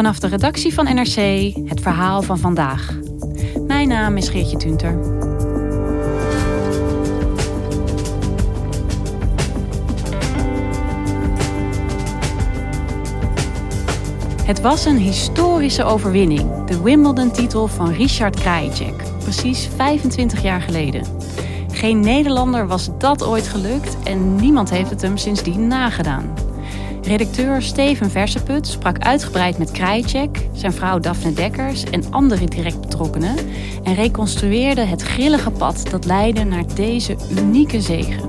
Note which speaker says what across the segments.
Speaker 1: Vanaf de redactie van NRC het verhaal van vandaag. Mijn naam is Geertje Tunter. Het was een historische overwinning, de Wimbledon-titel van Richard Krajicek, precies 25 jaar geleden. Geen Nederlander was dat ooit gelukt en niemand heeft het hem sindsdien nagedaan. Redacteur Steven Verseput sprak uitgebreid met Krajicek, zijn vrouw Daphne Dekkers en andere direct betrokkenen en reconstrueerde het grillige pad dat leidde naar deze unieke zege.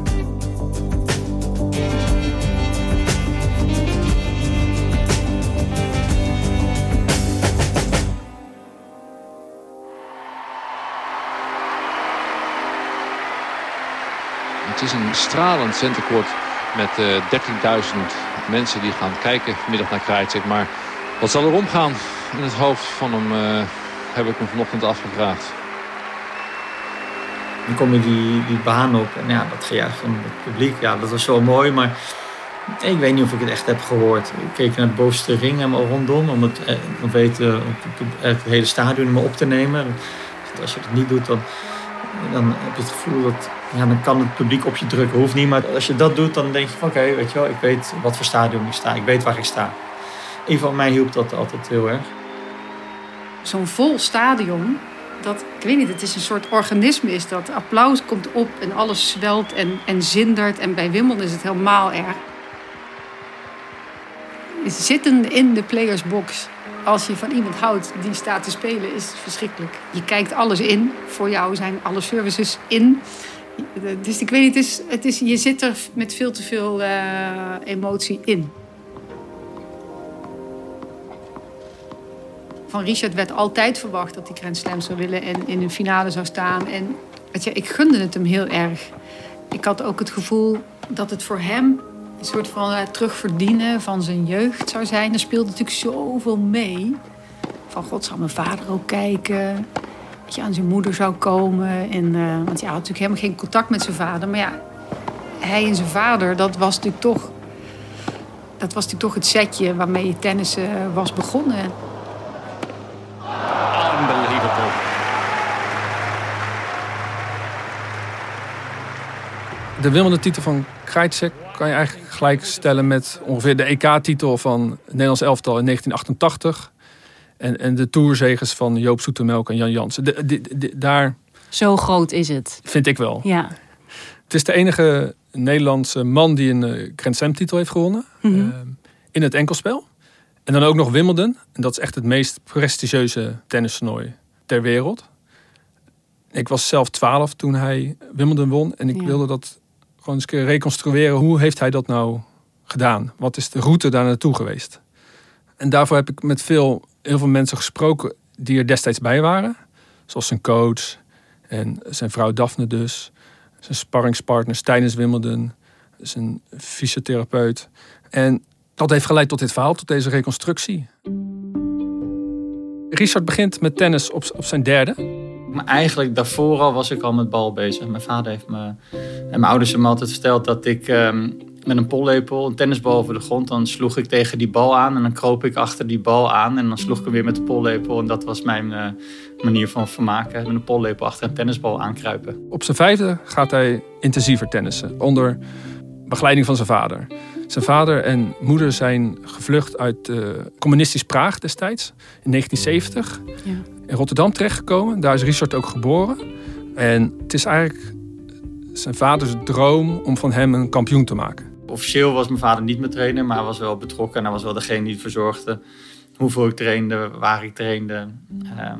Speaker 2: Het is een stralend centercourt met uh, 13.000 mensen die gaan kijken vanmiddag naar Krajicek. Maar wat zal er omgaan in het hoofd van hem, uh, heb ik me vanochtend afgevraagd.
Speaker 3: Dan kom je die, die baan op en ja, dat gejuich van het publiek, ja, dat was zo mooi. Maar ik weet niet of ik het echt heb gehoord. Ik keek naar de bovenste ring helemaal rondom om het, eh, om het hele stadion op te nemen. Als je het niet doet, dan, dan heb je het gevoel dat ja, dan kan het publiek op je drukken. Hoeft niet, maar als je dat doet, dan denk je van oké, weet je wel, ik weet wat voor stadion ik sta. Ik weet waar ik sta. Een van mij hielp dat altijd heel erg.
Speaker 4: Zo'n vol stadion, dat, ik weet niet, het is een soort organisme is dat. Applaus komt op en alles zwelt en, en zindert. En bij Wimbledon is het helemaal erg. Zitten in de playersbox als je van iemand houdt die staat te spelen, is verschrikkelijk. Je kijkt alles in. Voor jou zijn alle services in. Dus ik weet niet, het is, het is, je zit er met veel te veel uh, emotie in. Van Richard werd altijd verwacht dat hij Grand Slam zou willen en in een finale zou staan. En weet je, ik gunde het hem heel erg. Ik had ook het gevoel dat het voor hem een soort van uh, terugverdienen van zijn jeugd zou zijn. Er speelde natuurlijk zoveel mee. Van god, zou mijn vader ook kijken? Dat je aan zijn moeder zou komen. En, uh, want ja, hij had natuurlijk helemaal geen contact met zijn vader. Maar ja, hij en zijn vader, dat was natuurlijk toch, dat was natuurlijk toch het setje waarmee je tennissen uh, was begonnen.
Speaker 5: Unbelievable.
Speaker 6: De Wimbledon-titel van Krajicek kan je eigenlijk gelijk stellen met ongeveer de EK-titel van het Nederlands elftal in 1988. En, en de tourzegers van Joop Zoetemelk en Jan Jansen. De, de, de, daar
Speaker 1: Zo groot is het.
Speaker 6: vind ik wel.
Speaker 1: Ja.
Speaker 6: Het is de enige Nederlandse man die een uh, Grand Slam titel heeft gewonnen.
Speaker 1: Mhm.
Speaker 6: uh, in het enkelspel. En dan ook nog Wimbledon. En dat is echt het meest prestigieuze tennistoernooi ter wereld. Ik was zelf 12 toen hij Wimbledon won. En ik
Speaker 1: Ja.
Speaker 6: wilde dat gewoon eens een keer reconstrueren. Hoe heeft hij dat nou gedaan? Wat is de route daar naartoe geweest? En daarvoor heb ik met veel, heel veel mensen gesproken die er destijds bij waren. Zoals zijn coach en zijn vrouw Daphne dus. Zijn sparringspartners tijdens Wimbledon. Zijn fysiotherapeut. En dat heeft geleid tot dit verhaal, tot deze reconstructie. Richard begint met tennis op, op zijn derde.
Speaker 3: Maar eigenlijk daarvoor al was ik al met bal bezig. Mijn vader heeft me en mijn ouders hebben me altijd verteld dat ik ehm, met een pollepel, een tennisbal over de grond, dan sloeg ik tegen die bal aan en dan kroop ik achter die bal aan en dan sloeg ik hem weer met de pollepel. En dat was mijn eh, manier van vermaken. Met een pollepel achter een tennisbal aankruipen.
Speaker 6: Op zijn vijfde gaat hij intensiever tennissen. Onder begeleiding van zijn vader. Zijn vader en moeder zijn gevlucht uit eh, communistisch Praag destijds. In 1970.
Speaker 1: Ja.
Speaker 6: in Rotterdam terechtgekomen. Daar is Richard ook geboren. En het is eigenlijk zijn vaders droom om van hem een kampioen te maken.
Speaker 3: Officieel was mijn vader niet mijn trainer, maar hij was wel betrokken. En hij was wel degene die het verzorgde. Hoeveel ik trainde, waar ik trainde. Ehm,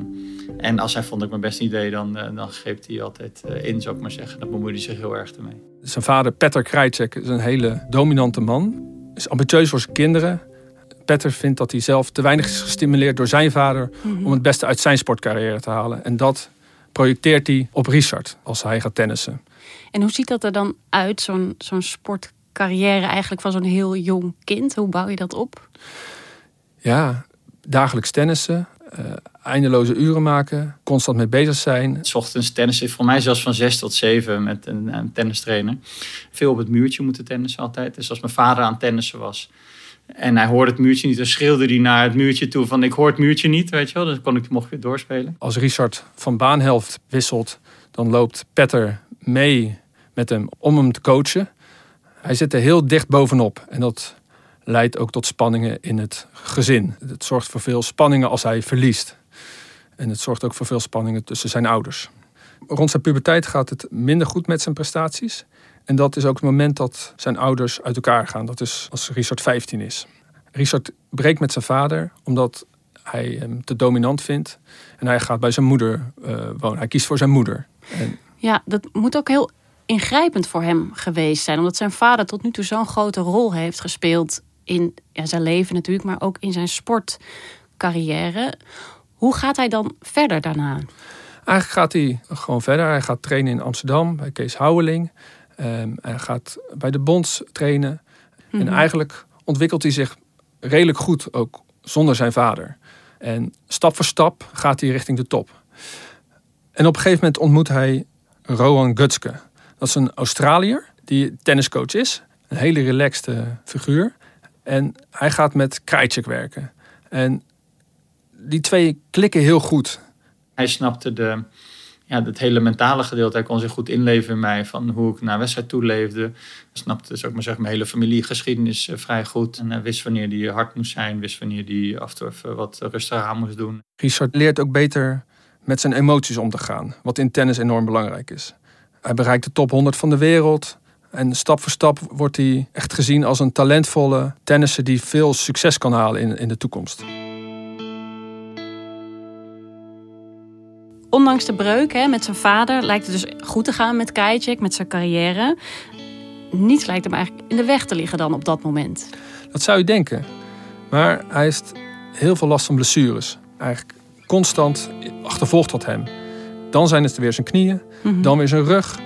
Speaker 3: en als hij vond dat ik mijn best niet deed, dan, uh, dan greep hij altijd uh, in, zou ik maar zeggen. Dat bemoeide hij zich heel erg ermee.
Speaker 6: Zijn vader, Petter Krajcek, is een hele dominante man. Is ambitieus voor zijn kinderen. Petter vindt dat hij zelf te weinig is gestimuleerd door zijn vader... om het beste uit zijn sportcarrière te halen. En dat projecteert hij op Richard als hij gaat tennissen.
Speaker 1: En hoe ziet dat er dan uit, zo'n zo'n sportcarrière eigenlijk van zo'n heel jong kind? Hoe bouw je dat op?
Speaker 6: Ja, dagelijks tennissen, uh, eindeloze uren maken, constant mee bezig zijn.
Speaker 3: S ochtends tennissen, voor mij zelfs van zes tot zeven met een, een tennistrainer. Veel op het muurtje moeten tennissen altijd. Dus als mijn vader aan tennissen was en hij hoorde het muurtje niet, dan schreeuwde hij naar het muurtje toe van ik hoor het muurtje niet, weet je wel. Dus kon ik mocht weer doorspelen.
Speaker 6: Als Richard van baanhelft wisselt, dan loopt Petter mee met hem om hem te coachen. Hij zit er heel dicht bovenop en dat leidt ook tot spanningen in het gezin. Het zorgt voor veel spanningen als hij verliest. En het zorgt ook voor veel spanningen tussen zijn ouders. Rond zijn puberteit gaat het minder goed met zijn prestaties. En dat is ook het moment dat zijn ouders uit elkaar gaan. Dat is als Richard 15 is. Richard breekt met zijn vader omdat hij hem te dominant vindt. En hij gaat bij zijn moeder uh, wonen. Hij kiest voor zijn moeder. En...
Speaker 1: Ja, dat moet ook heel ingrijpend voor hem geweest zijn. Omdat zijn vader tot nu toe zo'n grote rol heeft gespeeld in ja, zijn leven natuurlijk, maar ook in zijn sportcarrière. Hoe gaat hij dan verder daarna?
Speaker 6: Eigenlijk gaat hij gewoon verder. Hij gaat trainen in Amsterdam bij Kees Houweling. Um, hij gaat bij de Bonds trainen. En
Speaker 1: Mhm.
Speaker 6: eigenlijk ontwikkelt hij zich redelijk goed, ook zonder zijn vader. En stap voor stap gaat hij richting de top. En op een gegeven moment ontmoet hij Rowan Gutske. Dat is een Australiër die tenniscoach is. Een hele relaxte figuur. En hij gaat met Krajcek werken. En die twee klikken heel goed.
Speaker 3: Hij snapte de, ja, het hele mentale gedeelte. Hij kon zich goed inleven in mij van hoe ik naar wedstrijd toe leefde. Hij snapte, zou ik maar zeggen, mijn hele familiegeschiedenis uh, vrij goed. En hij wist wanneer hij hard moest zijn, wist wanneer hij af en toe wat rustiger aan moest doen.
Speaker 6: Richard leert ook beter met zijn emoties om te gaan, wat in tennis enorm belangrijk is. Hij bereikt de top 100 van de wereld. En stap voor stap wordt hij echt gezien als een talentvolle tennisser die veel succes kan halen in, in de toekomst.
Speaker 1: Ondanks de breuk hè, met zijn vader lijkt het dus goed te gaan met Krajcek, met zijn carrière. Niets lijkt hem eigenlijk in de weg te liggen dan op dat moment.
Speaker 6: Dat zou je denken. Maar hij heeft heel veel last van blessures. Eigenlijk constant achtervolgt dat hem. Dan zijn het weer zijn knieën,
Speaker 1: Mhm.
Speaker 6: dan weer zijn rug,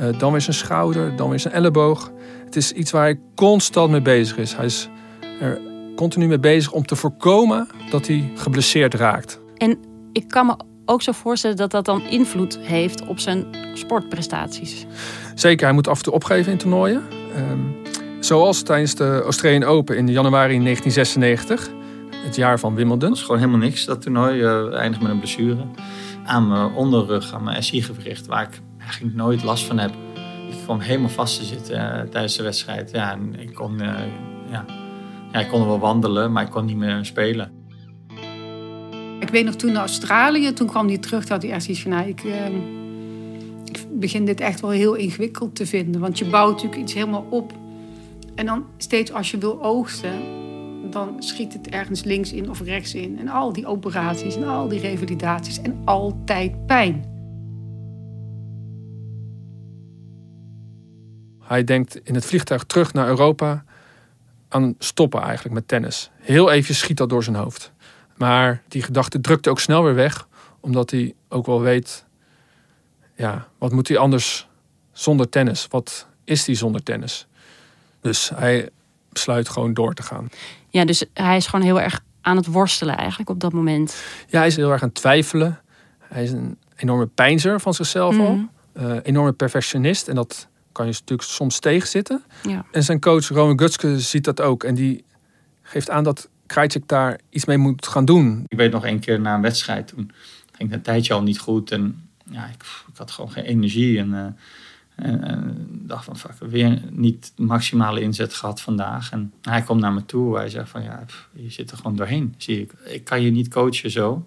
Speaker 6: uh, dan weer zijn schouder, dan weer zijn elleboog. Het is iets waar hij constant mee bezig is. Hij is er continu mee bezig om te voorkomen dat hij geblesseerd raakt.
Speaker 1: En ik kan me ook zo voorstellen dat dat dan invloed heeft op zijn sportprestaties.
Speaker 6: Zeker, hij moet af en toe opgeven in toernooien. Um, zoals tijdens de Australian Open in januari 1996, het jaar van Wimbledon.
Speaker 3: Dat is gewoon helemaal niks, dat toernooi. Uh, eindigt met een blessure aan mijn onderrug, aan mijn SI-gewricht, waar ik eigenlijk nooit last van heb. Ik kwam helemaal vast te zitten uh, tijdens de wedstrijd. Ja, ik kon, uh, ja, ja, ik kon wel wandelen, maar ik kon niet meer spelen.
Speaker 4: Ik weet nog toen naar Australië, toen kwam hij terug, dat hij echt iets van, nou, ik, uh, ik begin dit echt wel heel ingewikkeld te vinden. Want je bouwt natuurlijk iets helemaal op. En dan steeds als je wil oogsten, dan schiet het ergens links in of rechts in. En al die operaties en al die revalidaties en altijd pijn.
Speaker 6: Hij denkt in het vliegtuig terug naar Europa aan stoppen eigenlijk met tennis. Heel even schiet dat door zijn hoofd. Maar die gedachte drukt ook snel weer weg, omdat hij ook wel weet, ja, wat moet hij anders zonder tennis? Wat is hij zonder tennis? Dus hij besluit gewoon door te gaan.
Speaker 1: Ja, dus hij is gewoon heel erg aan het worstelen eigenlijk op dat moment.
Speaker 6: Ja, hij is heel erg aan het twijfelen. Hij is een enorme pijnzer van zichzelf mm al. Uh, enorme perfectionist. En dat kan je natuurlijk soms tegenzitten.
Speaker 1: Ja.
Speaker 6: En zijn coach Rowan Gutske ziet dat ook. En die geeft aan dat Krajcek daar iets mee moet gaan doen.
Speaker 3: Ik weet nog een keer na een wedstrijd. Toen ging het een tijdje al niet goed. En ja, ik, ik had gewoon geen energie. En, uh, en, dacht van, fuck, weer niet maximale inzet gehad vandaag. En hij komt naar me toe. Hij zegt van, ja, je zit er gewoon doorheen, zie ik. Ik kan je niet coachen zo.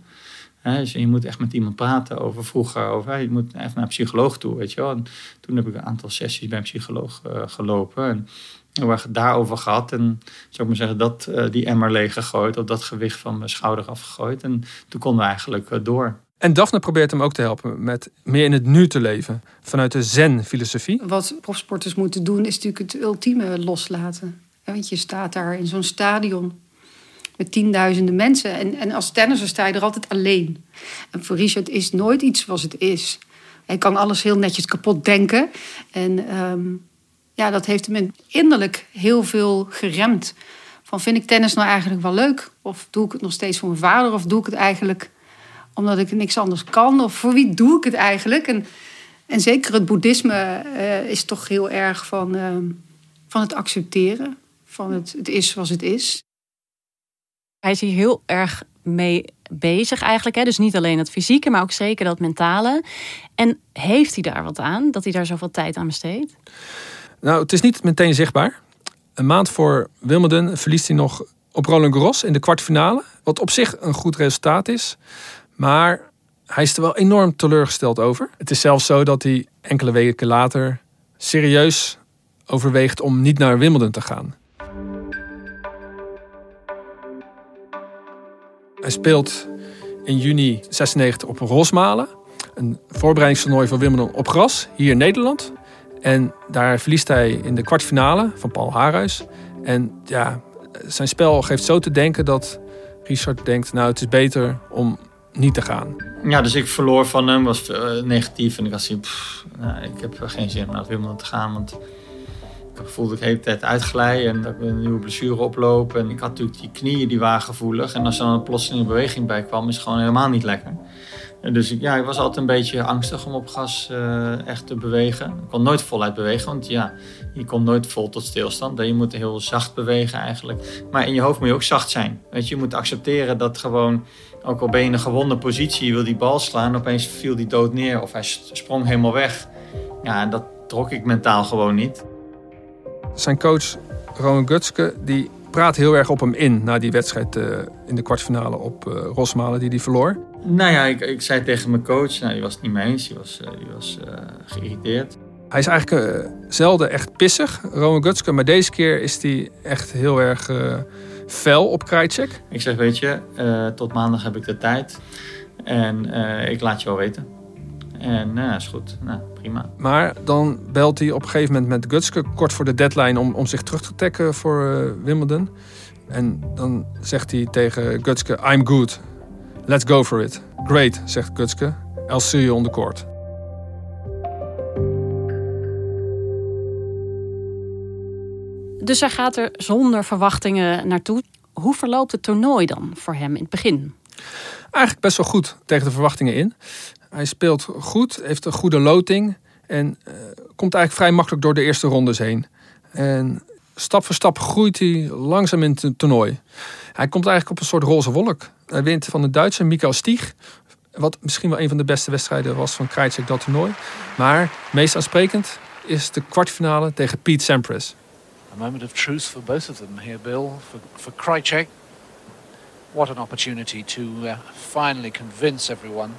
Speaker 3: dus je moet echt met iemand praten over vroeger. Over, je moet even naar een psycholoog toe, weet je wel. En toen heb ik een aantal sessies bij een psycholoog uh, gelopen. En heel erg daarover gehad. En zou ik maar zeggen, dat, uh, die emmer leeg gegooid. Of dat gewicht van mijn schouder afgegooid. En toen konden we eigenlijk uh, door.
Speaker 6: En Daphne probeert hem ook te helpen met meer in het nu te leven. Vanuit de zen-filosofie.
Speaker 4: Wat profsporters moeten doen is natuurlijk het ultieme loslaten. Want je staat daar in zo'n stadion met tienduizenden mensen. En, en als tennisser sta je er altijd alleen. En voor Richard is nooit iets zoals het is. Hij kan alles heel netjes kapot denken. En um, ja, dat heeft hem innerlijk heel veel geremd. Van vind ik tennis nou eigenlijk wel leuk? Of doe ik het nog steeds voor mijn vader? Of doe ik het eigenlijk omdat ik niks anders kan? Of voor wie doe ik het eigenlijk? En, en zeker het boeddhisme uh, is toch heel erg van, uh, van het accepteren. Van het, het is zoals het is.
Speaker 1: Hij is hier heel erg mee bezig eigenlijk. Hè? Dus niet alleen het fysieke, maar ook zeker dat mentale. En heeft hij daar wat aan, dat hij daar zoveel tijd aan besteedt?
Speaker 6: Nou, het is niet meteen zichtbaar. Een maand voor Wimbledon verliest hij nog op Roland Garros in de kwartfinale. Wat op zich een goed resultaat is. Maar hij is er wel enorm teleurgesteld over. Het is zelfs zo dat hij enkele weken later serieus overweegt om niet naar Wimbledon te gaan. Hij speelt in juni 96 op Rosmalen. Een voorbereidingstoernooi voor Wimbledon op gras, hier in Nederland. En daar verliest hij in de kwartfinale van Paul Haarhuis. En ja, zijn spel geeft zo te denken dat Richard denkt... nou, het is beter om niet te gaan.
Speaker 3: Ja, dus ik verloor van hem, was uh, negatief. En ik was nou, ik heb geen zin om naar Wimbledon te gaan. Want ik voelde ik de hele tijd uitglijden en dat ik een nieuwe blessure oploop. En ik had natuurlijk die knieën die waren gevoelig. En als er dan een plotselinge beweging bij kwam, is het gewoon helemaal niet lekker. Dus ja, ik was altijd een beetje angstig om op gas uh, echt te bewegen. Ik kon nooit voluit bewegen, want ja, je komt nooit vol tot stilstand. Je moet heel zacht bewegen eigenlijk. Maar in je hoofd moet je ook zacht zijn. Weet je, moet accepteren dat gewoon, ook al ben je in een gewonde positie, je wil die bal slaan, opeens viel die dood neer of hij sprong helemaal weg. Ja, en dat trok ik mentaal gewoon niet.
Speaker 6: Zijn coach Rowan Gutske die praat heel erg op hem in na die wedstrijd uh, in de kwartfinale op uh, Rosmalen die hij verloor.
Speaker 3: Nou ja, ik, ik zei tegen mijn coach, nou, die was het niet mee eens, die was, uh, die was geïrriteerd.
Speaker 6: Hij is eigenlijk zelden echt pissig, Roman Gutske, maar deze keer is hij echt heel erg fel op Krajcek.
Speaker 3: Ik zeg, weet je, tot maandag heb ik de tijd en ik laat je wel weten. En nou, is goed. Nou, prima.
Speaker 6: Maar dan belt hij op een gegeven moment met Gutske kort voor de deadline om, om zich terug te trekken voor Wimbledon. En dan zegt hij tegen Gutske: I'm good. Let's go for it. Great, zegt Gutske. I'll see you on the court.
Speaker 1: Dus hij gaat er zonder verwachtingen naartoe. Hoe verloopt het toernooi dan voor hem in het begin?
Speaker 6: Eigenlijk best wel goed tegen de verwachtingen in. Hij speelt goed, heeft een goede loting en uh, komt eigenlijk vrij makkelijk door de eerste rondes heen. En stap voor stap groeit hij langzaam in het toernooi. Hij komt eigenlijk op een soort roze wolk. Hij wint van de Duitse Mikael Stieg. Wat misschien wel een van de beste wedstrijden was van Krajcek dat toernooi. Maar meest aansprekend is de kwartfinale tegen Pete Sampras.
Speaker 5: A moment of truth for both of them here, Bill. For, for Krajcek, what an opportunity to uh, finally convince everyone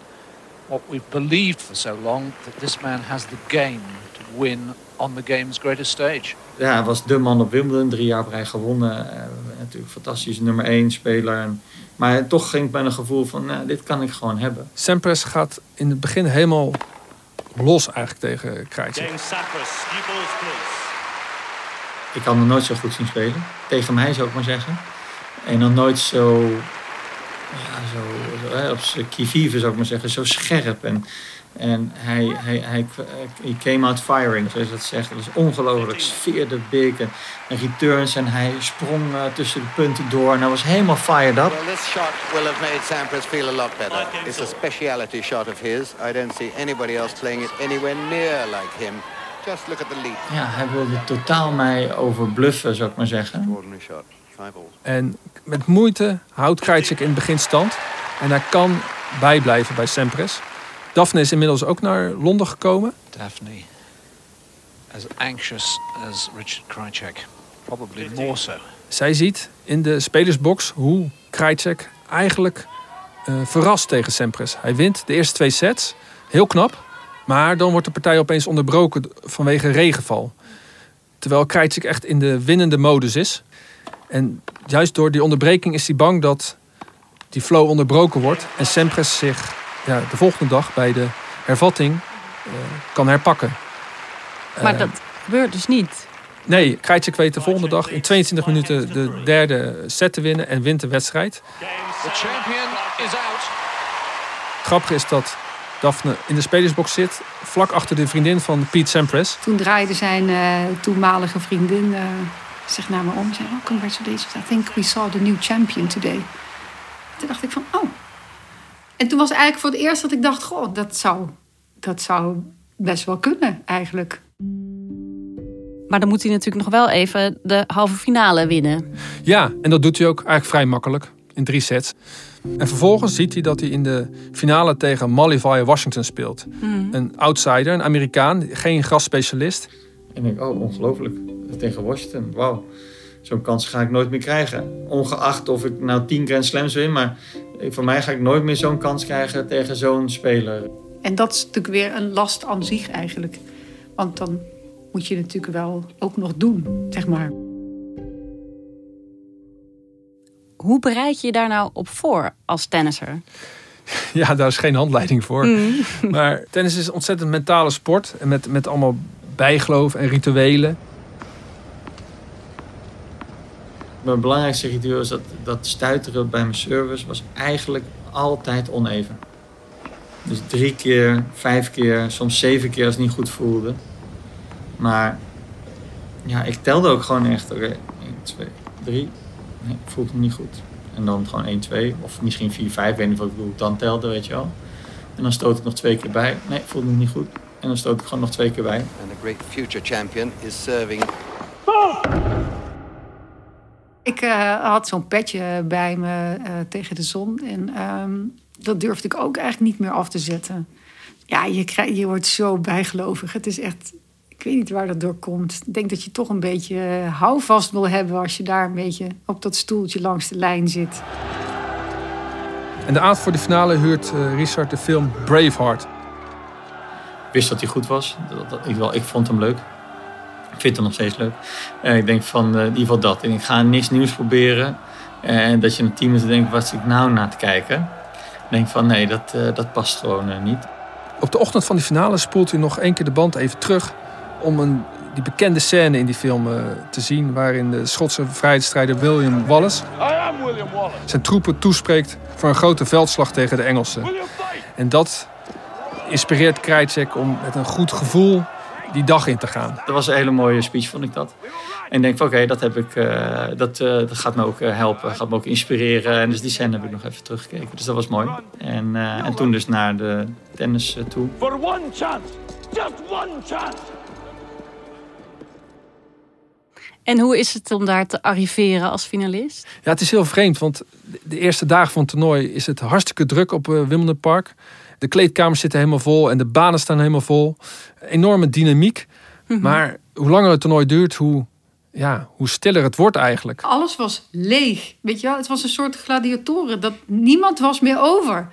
Speaker 5: what we've believed for so long that this man has the game to win on the game's greatest stage.
Speaker 3: Ja, hij was de man op Wimbledon, drie jaar op rij gewonnen. Uh, natuurlijk fantastisch, nummer één speler. Maar toch ging ik met een gevoel van, nou, dit kan ik gewoon hebben.
Speaker 6: Sampras gaat in het begin helemaal los eigenlijk tegen Krajcek.
Speaker 3: Ik had hem nooit zo goed zien spelen. Tegen mij zou ik maar zeggen. En dan nooit zo ja, zo, zo hè, op zijn kivive zou ik maar zeggen, zo scherp. En, en hij, hij, hij, hij came out firing, zoals dat zegt. Dat is ongelooflijk. Sfeerde big en, en returns en hij sprong uh, tussen de punten door en hij was helemaal fired up.
Speaker 7: Well, this shot will have made Sampras feel a lot better. It's a speciality shot of his. I don't see anybody else playing it anywhere near like him. Just look at the lead.
Speaker 3: Ja, hij wilde totaal mij overbluffen, zou ik maar zeggen.
Speaker 7: Shot.
Speaker 6: En met moeite houdt Krajcek in het begin stand. En hij kan bijblijven bij Sampras. Daphne is inmiddels ook naar Londen gekomen.
Speaker 5: Daphne, as anxious as Richard Krajcek. Probably more so.
Speaker 6: Zij ziet in de spelersbox hoe Krajcek eigenlijk eh, verrast tegen Sampras. Hij wint de eerste twee sets, heel knap. Maar dan wordt de partij opeens onderbroken vanwege regenval. Terwijl Krajcik echt in de winnende modus is. En juist door die onderbreking is hij bang dat die flow onderbroken wordt. En Sampras zich ja, de volgende dag bij de hervatting uh, kan herpakken.
Speaker 1: Maar uh, dat gebeurt dus niet.
Speaker 6: Nee, Krajcik weet de volgende dag in 22 minuten de derde set te winnen en wint de wedstrijd.
Speaker 5: The champion is out.
Speaker 6: Grappige is dat Daphne in de spelersbox zit, vlak achter de vriendin van Pete Sampras.
Speaker 4: Toen draaide zijn uh, toenmalige vriendin uh, zich naar me om en zei: oh, Congratulations, I think we saw the new champion today. Toen dacht ik van: Oh. En toen was eigenlijk voor het eerst dat ik dacht: Goh, dat zou, dat zou best wel kunnen eigenlijk.
Speaker 1: Maar dan moet hij natuurlijk nog wel even de halve finale winnen.
Speaker 6: Ja, en dat doet hij ook eigenlijk vrij makkelijk. In drie sets. En vervolgens ziet hij dat hij in de finale tegen Molly Washington speelt.
Speaker 1: Mm.
Speaker 6: Een outsider, een Amerikaan, geen grasspecialist.
Speaker 3: En ik denk, oh, ongelooflijk. Tegen Washington, wauw. Zo'n kans ga ik nooit meer krijgen. Ongeacht of ik nou tien Grand Slams win, maar voor mij ga ik nooit meer zo'n kans krijgen tegen zo'n speler.
Speaker 4: En dat is natuurlijk weer een last aan zich eigenlijk. Want dan moet je natuurlijk wel ook nog doen, zeg maar.
Speaker 1: Hoe bereid je je daar nou op voor als tennisser?
Speaker 6: Ja, daar is geen handleiding voor.
Speaker 1: Mm.
Speaker 6: Maar tennis is een ontzettend mentale sport. En met, met allemaal bijgeloof en rituelen.
Speaker 3: Mijn belangrijkste ritueel is dat, dat stuiteren bij mijn service was eigenlijk altijd oneven. Dus drie keer, vijf keer, soms zeven keer als het niet goed voelde. Maar ja, ik telde ook gewoon echt, oké, 1, 2, 3. Nee, voelt hem niet goed. En dan gewoon 1, 2 of misschien 4, 5, weet niet wat ik bedoel, dan telde, weet je wel. En dan stoot ik nog twee keer bij. Nee, voelt hem niet goed. En dan stoot ik gewoon nog twee keer bij.
Speaker 7: And the great future champion is serving.
Speaker 4: Ik uh, had zo'n petje bij me uh, tegen de zon. En um, dat durfde ik ook eigenlijk niet meer af te zetten. Ja, je, krijg, je wordt zo bijgelovig. Het is echt ik weet niet waar dat door komt. Ik denk dat je toch een beetje houvast wil hebben als je daar een beetje op dat stoeltje langs de lijn zit.
Speaker 6: En de avond voor de finale huurt Richard de film Braveheart.
Speaker 3: Ik wist dat hij goed was. Dat, dat, ik, wel, ik vond hem leuk. Ik vind hem nog steeds leuk. En ik denk van uh, in ieder geval dat. En ik ga niks nieuws proberen. En dat je een team is denkt, wat zit ik nou naar te kijken? Ik denk van nee, dat, uh, dat past gewoon niet.
Speaker 6: Op de ochtend van de finale spoelt u nog één keer de band even terug om een, die bekende scène in die film uh, te zien... waarin de Schotse vrijheidsstrijder William Wallace...
Speaker 5: William Wallace.
Speaker 6: zijn troepen toespreekt voor een grote veldslag tegen de Engelsen. En dat inspireert Krajcek om met een goed gevoel die dag in te gaan.
Speaker 3: Dat was een hele mooie speech, vond ik dat. En ik denk van oké, dat, heb ik, uh, dat, uh, dat gaat me ook helpen, gaat me ook inspireren. En dus die scène heb ik nog even teruggekeken. Dus dat was mooi. En, en toen dus naar de tennis toe.
Speaker 5: For one chance, just one chance.
Speaker 1: En hoe is het om daar te arriveren als finalist?
Speaker 6: Ja, het is heel vreemd, want de eerste dagen van het toernooi is het hartstikke druk op uh, Wimbledon Park. De kleedkamers zitten helemaal vol en de banen staan helemaal vol. Enorme dynamiek. Mm -hmm. Maar hoe langer het toernooi duurt, hoe, ja, hoe stiller het wordt eigenlijk.
Speaker 4: Alles was leeg. Weet je wel, het was een soort gladiatoren. Dat niemand was meer over.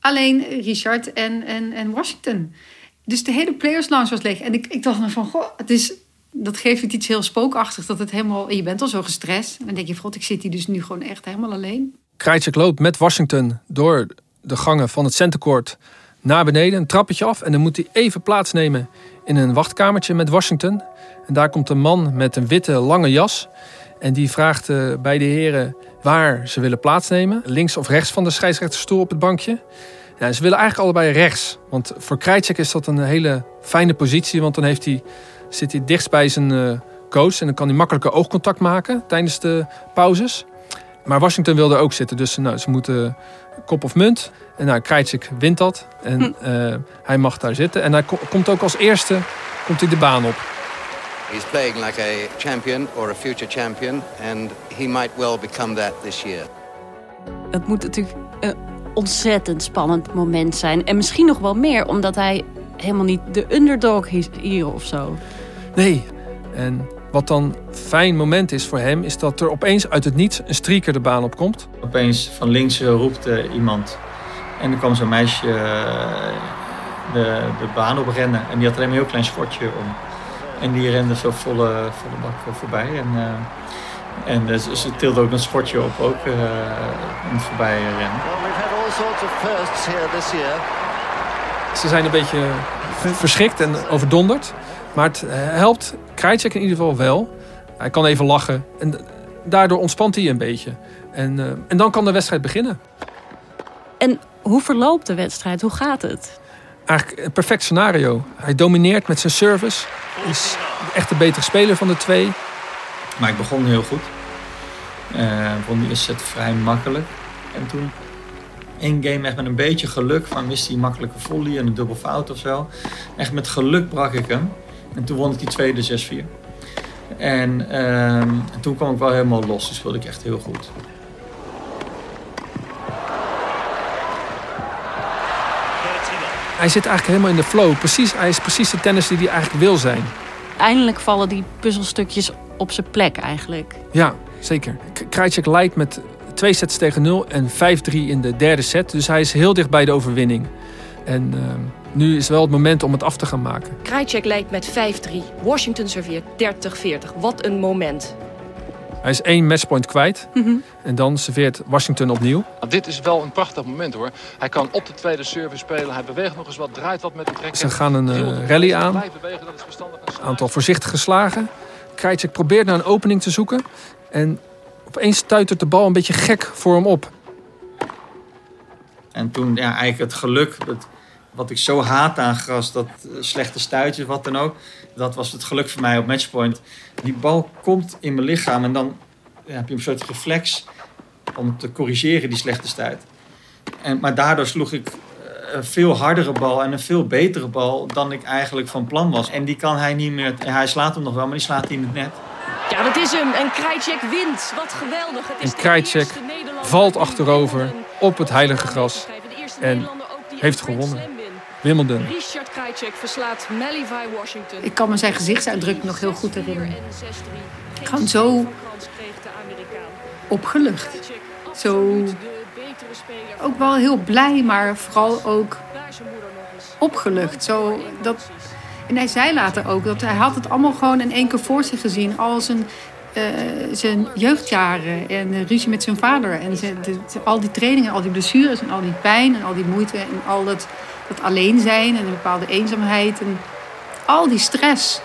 Speaker 4: Alleen Richard en, en, en Washington. Dus de hele Players Lounge was leeg. En ik, ik dacht van, goh, het is dat geeft het iets heel spookachtigs. Dat het helemaal, je bent al zo gestrest. Dan denk je, god, ik zit hier dus nu gewoon echt helemaal alleen.
Speaker 6: Krajcek loopt met Washington door de gangen van het centercourt naar beneden. Een trappetje af. En dan moet hij even plaatsnemen in een wachtkamertje met Washington. En daar komt een man met een witte lange jas. En die vraagt uh, bij de heren waar ze willen plaatsnemen. Links of rechts van de scheidsrechtersstoel op het bankje. Ja, ze willen eigenlijk allebei rechts. Want voor Krajcek is dat een hele fijne positie. Want dan heeft hij zit hij dichtst bij zijn uh, coach. En dan kan hij makkelijker oogcontact maken tijdens de pauzes. Maar Washington wilde ook zitten. Dus nou, ze moeten kop of munt. En nou, Krajcik wint dat. En uh, hij mag daar zitten. En hij ko komt ook als eerste komt hij de baan op.
Speaker 7: He's playing like a champion or a future champion. And he might well become that this year.
Speaker 1: Het moet natuurlijk een ontzettend spannend moment zijn. En misschien nog wel meer, omdat hij helemaal niet de underdog is hier of zo.
Speaker 6: Nee. En wat dan fijn moment is voor hem, is dat er opeens uit het niets een streaker de baan op komt.
Speaker 3: Opeens van links roept uh, iemand En er kwam zo'n meisje eh, de, de baan op rennen. En die had alleen maar een heel klein schortje om. En die rende zo volle, volle bak voorbij. En, uh, en uh, ze tilde ook een schortje op, ook uh, om voorbij rennen.
Speaker 8: Well, we've had all sorts of firsts here this year.
Speaker 6: Ze zijn een beetje verschrikt en overdonderd. Maar het helpt Krajcek in ieder geval wel. Hij kan even lachen. En daardoor ontspant hij een beetje. En, en dan kan de wedstrijd beginnen.
Speaker 1: En hoe verloopt de wedstrijd? Hoe gaat het?
Speaker 6: Eigenlijk een perfect scenario. Hij domineert met zijn service. Is echt de betere speler van de twee.
Speaker 3: Maar ik begon heel goed. Uh, begon die eerste set vrij makkelijk. En toen één game echt met een beetje geluk. Van miste hij een makkelijke volley en een dubbel fout of zo. Echt met geluk brak ik hem. En toen won ik die tweede 6-4. En, uh, en toen kwam ik wel helemaal los. Dus speelde ik echt heel goed.
Speaker 6: Hij zit eigenlijk helemaal in de flow. Precies, hij is precies de tennis die hij eigenlijk wil zijn.
Speaker 1: Eindelijk vallen die puzzelstukjes op zijn plek eigenlijk.
Speaker 6: Ja, zeker. Krajcek leidt met twee sets tegen nul en 5-3 in de derde set. Dus hij is heel dicht bij de overwinning. En uh, nu is wel het moment om het af te gaan maken.
Speaker 9: Krajcek leidt met 5-3. Washington serveert 30-40. Wat een moment.
Speaker 6: Hij is één matchpoint kwijt. Mm -hmm. En dan serveert Washington opnieuw.
Speaker 2: Nou, dit is wel een prachtig moment hoor. Hij kan op de tweede service spelen. Hij beweegt nog eens wat, draait wat met de trekker.
Speaker 6: Ze gaan een uh, rally aan. Een aantal voorzichtige slagen. Krajcek probeert naar een opening te zoeken. En opeens stuitert de bal een beetje gek voor hem op.
Speaker 3: En toen ja, eigenlijk het geluk... Dat, wat ik zo haat aan gras, dat slechte stuitjes, wat dan ook. Dat was het geluk voor mij op matchpoint. Die bal komt in mijn lichaam en dan ja, heb je een soort reflex om te corrigeren die slechte stuit. En, maar daardoor sloeg ik een veel hardere bal en een veel betere bal dan ik eigenlijk van plan was. En die kan hij niet meer. Hij slaat hem nog wel, maar die slaat hij in het net.
Speaker 9: Ja, dat is hem. En Krajcek wint. Wat geweldig. Het is
Speaker 6: en Krajcek valt achterover op het heilige gras en heeft gewonnen. Wimbledon.
Speaker 9: Richard Krajcek verslaat Malivai Washington.
Speaker 4: Ik kan me zijn gezichtsuitdrukking nog heel goed herinneren. Gewoon zo opgelucht. Zo ook wel heel blij, maar vooral ook opgelucht. Zo dat, en hij zei later ook dat hij had het allemaal gewoon in één keer voor zich gezien. Al zijn, uh, zijn jeugdjaren en ruzie met zijn vader. En al die trainingen, al die blessures en al die pijn en al die moeite en al dat, dat alleen zijn en een bepaalde eenzaamheid. En al die stress.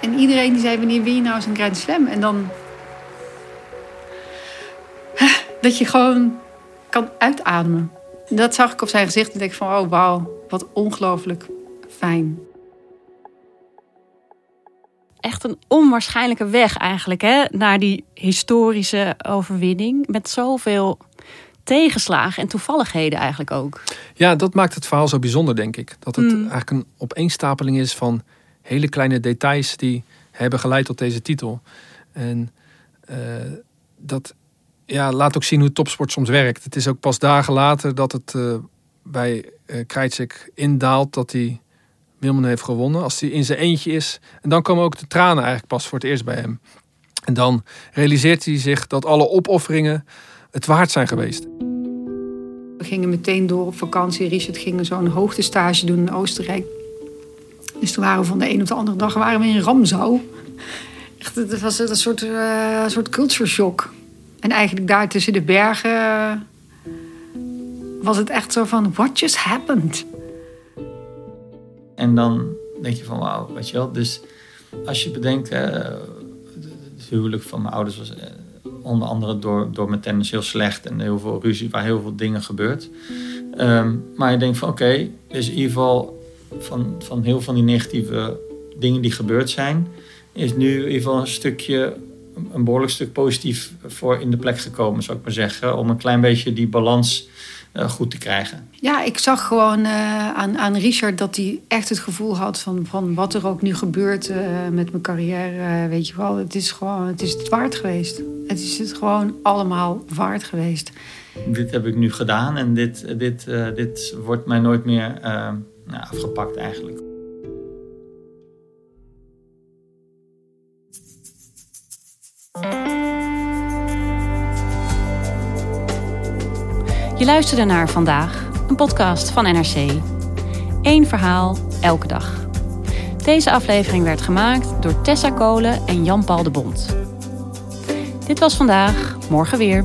Speaker 4: En iedereen die zei, wanneer win je nou eens een Grand Slam? En dan... Dat je gewoon kan uitademen. Dat zag ik op zijn gezicht en denk van, oh wauw, wat ongelooflijk fijn.
Speaker 1: Echt een onwaarschijnlijke weg eigenlijk, hè? Naar die historische overwinning. Met zoveel tegenslagen en toevalligheden eigenlijk ook.
Speaker 6: Ja, dat maakt het verhaal zo bijzonder, denk ik. Dat het mm. eigenlijk een opeenstapeling is van hele kleine details die hebben geleid tot deze titel. En uh, dat ja, laat ook zien hoe topsport soms werkt. Het is ook pas dagen later dat het uh, bij uh, indaalt dat hij Wimbledon heeft gewonnen. Als hij in zijn eentje is. En dan komen ook de tranen eigenlijk pas voor het eerst bij hem. En dan realiseert hij zich dat alle opofferingen het waard zijn geweest.
Speaker 4: We gingen meteen door op vakantie. Richard ging zo'n hoogtestage doen in Oostenrijk. Dus toen waren we van de een op de andere dag waren we in Ramsau. Echt, het was een soort, uh, soort culture shock. En eigenlijk daar tussen de bergen was het echt zo van, what just happened?
Speaker 3: En dan denk je van, wauw, weet je wel. Dus als je bedenkt, het huwelijk van mijn ouders was onder andere door, door mijn tennis heel slecht en heel veel ruzie, waar heel veel dingen gebeurt. Um, maar je denkt van, oké, okay, dus in ieder geval van, van heel van die negatieve dingen die gebeurd zijn, is nu in ieder geval een stukje een behoorlijk stuk positief voor in de plek gekomen, zou ik maar zeggen. Om een klein beetje die balans goed te krijgen.
Speaker 4: Ja, ik zag gewoon uh, aan, aan Richard dat hij echt het gevoel had van, van wat er ook nu gebeurt uh, met mijn carrière. weet je wel, het is gewoon het is het waard geweest. Het is het gewoon allemaal waard geweest.
Speaker 3: Dit heb ik nu gedaan en dit, dit, dit wordt mij nooit meer nou, afgepakt eigenlijk.
Speaker 1: Je luisterde naar vandaag, een podcast van NRC. Eén verhaal, elke dag. Deze aflevering werd gemaakt door Tessa Kolen en Jan-Paul de Bond. Dit was vandaag, morgen weer.